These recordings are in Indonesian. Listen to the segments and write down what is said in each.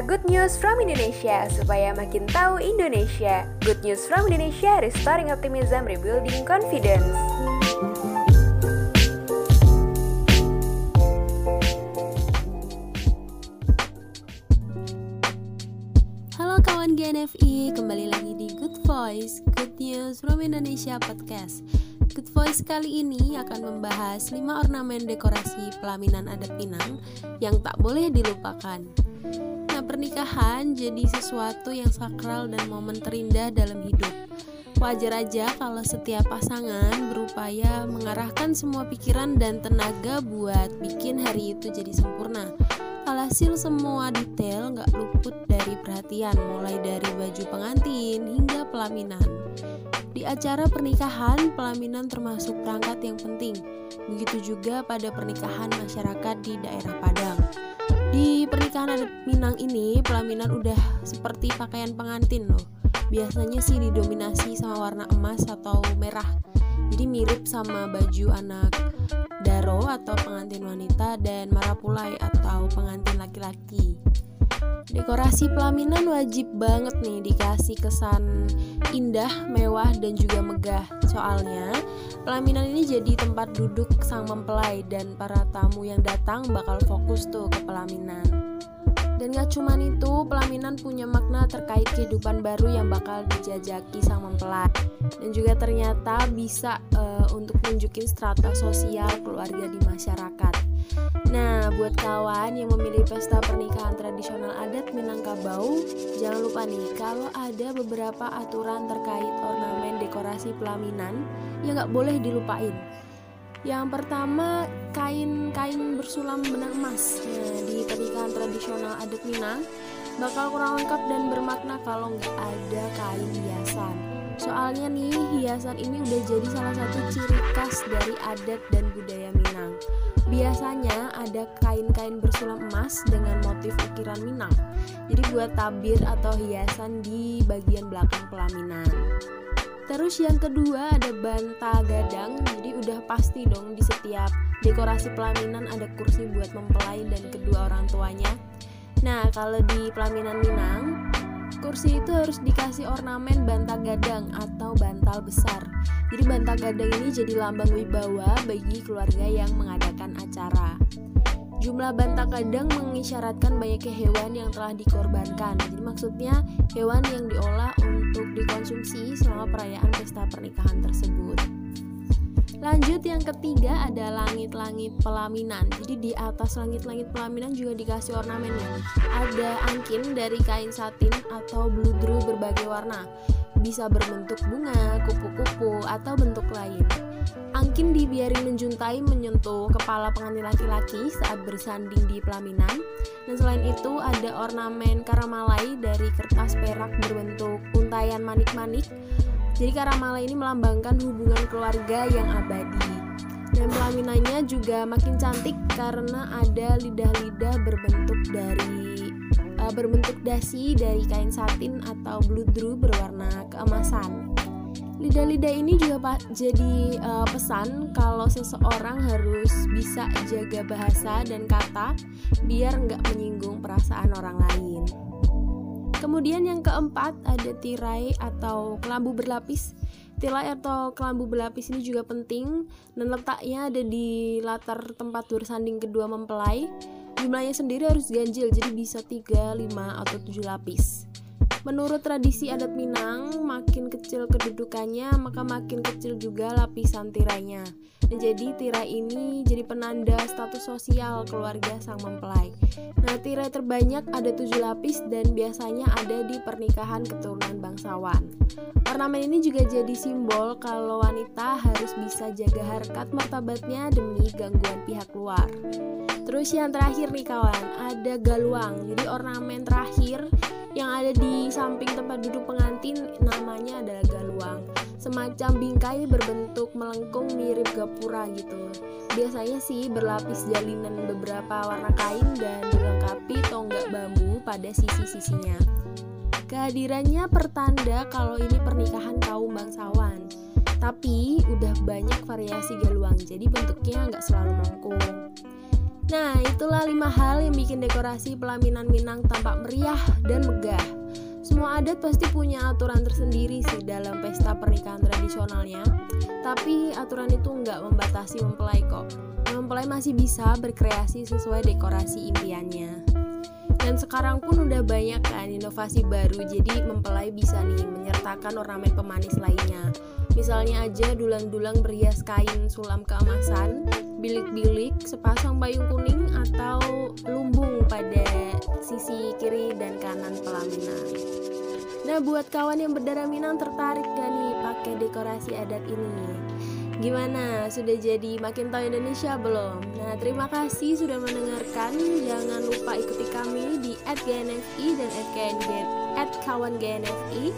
Good news from Indonesia supaya makin tahu Indonesia. Good news from Indonesia, restoring optimism, rebuilding confidence. Halo kawan GNFI, kembali lagi di Good Voice, Good News from Indonesia Podcast. Good Voice kali ini akan membahas 5 ornamen dekorasi pelaminan adat Minang yang tak boleh dilupakan. Pernikahan jadi sesuatu yang sakral dan momen terindah dalam hidup. Wajar aja kalau setiap pasangan berupaya mengarahkan semua pikiran dan tenaga buat bikin hari itu jadi sempurna. Alhasil semua detail nggak luput dari perhatian, mulai dari baju pengantin hingga pelaminan. Di acara pernikahan, pelaminan termasuk perangkat yang penting. Begitu juga pada pernikahan masyarakat di daerah Padang. Di pernikahan adat Minang ini, pelaminan udah seperti pakaian pengantin loh. Biasanya sih didominasi sama warna emas atau merah. Jadi mirip sama baju anak daro atau pengantin wanita dan marapulai atau pengantin laki-laki. Dekorasi pelaminan wajib banget nih dikasih kesan indah, mewah, dan juga megah. Soalnya, pelaminan ini jadi tempat duduk sang mempelai dan para tamu yang datang bakal fokus tuh ke pelaminan. Dan gak cuman itu, pelaminan punya makna terkait kehidupan baru yang bakal dijajaki sang mempelai. Dan juga ternyata bisa uh, untuk nunjukin strata sosial keluarga di masyarakat. Nah, buat kawan yang memilih pesta pernikahan tradisional adat Minangkabau, jangan lupa nih kalau ada beberapa aturan terkait ornamen dekorasi pelaminan yang gak boleh dilupain. Yang pertama, kain-kain bersulam benang emas. Nah, di pernikahan tradisional adat Minang, bakal kurang lengkap dan bermakna kalau nggak ada kain hiasan. Soalnya nih, hiasan ini udah jadi salah satu ciri khas dari adat dan budaya Minang. Biasanya ada kain-kain bersulam emas dengan motif ukiran Minang. Jadi buat tabir atau hiasan di bagian belakang pelaminan. Terus yang kedua ada banta gadang, jadi udah pasti dong di setiap dekorasi pelaminan ada kursi buat mempelai dan kedua orang tuanya. Nah kalau di pelaminan Minang, kursi itu harus dikasih ornamen banta gadang atau bantal besar. Jadi banta gadang ini jadi lambang wibawa bagi keluarga yang mengadakan acara. Jumlah bantang kadang mengisyaratkan banyaknya hewan yang telah dikorbankan. Jadi maksudnya hewan yang diolah untuk dikonsumsi selama perayaan pesta pernikahan tersebut. Lanjut yang ketiga ada langit-langit pelaminan. Jadi di atas langit-langit pelaminan juga dikasih ornamennya. Ada angkin dari kain satin atau bludru berbagai warna. Bisa berbentuk bunga, kupu-kupu, atau bentuk lain. Angkin dibiarin menjuntai menyentuh kepala pengantin laki-laki saat bersanding di pelaminan. Dan selain itu ada ornamen karamalai dari kertas perak berbentuk untayan manik-manik. Jadi karamalai ini melambangkan hubungan keluarga yang abadi. Dan pelaminannya juga makin cantik karena ada lidah-lidah berbentuk dari uh, berbentuk dasi dari kain satin atau bludru berwarna keemasan. Lidah-lidah ini juga pak jadi uh, pesan kalau seseorang harus bisa jaga bahasa dan kata biar nggak menyinggung perasaan orang lain. Kemudian yang keempat ada tirai atau kelambu berlapis. Tirai atau kelambu berlapis ini juga penting dan letaknya ada di latar tempat bersanding kedua mempelai. Jumlahnya sendiri harus ganjil jadi bisa 3, 5 atau 7 lapis. Menurut tradisi adat Minang, makin kecil kedudukannya, maka makin kecil juga lapisan tirainya. Jadi tirai ini jadi penanda status sosial keluarga sang mempelai. Nah, tirai terbanyak ada tujuh lapis dan biasanya ada di pernikahan keturunan bangsawan. Ornamen ini juga jadi simbol kalau wanita harus bisa jaga harkat martabatnya demi gangguan pihak luar. Terus yang terakhir nih kawan, ada galuang. Jadi ornamen terakhir yang ada di samping tempat duduk pengantin namanya adalah galuang. Semacam bingkai berbentuk melengkung mirip gapura gitu. Biasanya sih berlapis jalinan beberapa warna kain dan dilengkapi tonggak bambu pada sisi-sisinya. Kehadirannya pertanda kalau ini pernikahan kaum bangsawan. Tapi udah banyak variasi galuang jadi bentuknya nggak selalu melengkung Nah, itulah lima hal yang bikin dekorasi pelaminan Minang tampak meriah dan megah. Semua adat pasti punya aturan tersendiri sih dalam pesta pernikahan tradisionalnya. Tapi aturan itu nggak membatasi mempelai kok. Mempelai masih bisa berkreasi sesuai dekorasi impiannya. Dan sekarang pun udah banyak kan inovasi baru, jadi mempelai bisa nih menyertakan ornamen pemanis lainnya. Misalnya aja dulang-dulang berhias kain sulam keemasan, bilik-bilik, sepasang payung kuning atau lumbung pada sisi kiri dan kanan pelaminan. Nah, buat kawan yang berdarah Minang tertarik gak nih pakai dekorasi adat ini? Gimana? Sudah jadi makin tahu Indonesia belum? Nah, terima kasih sudah mendengarkan. Jangan lupa ikuti kami di @gnfi dan @kawan_gnfi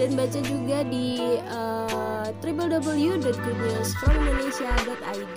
dan baca juga di uh, www.goodnewsfromindonesia.id.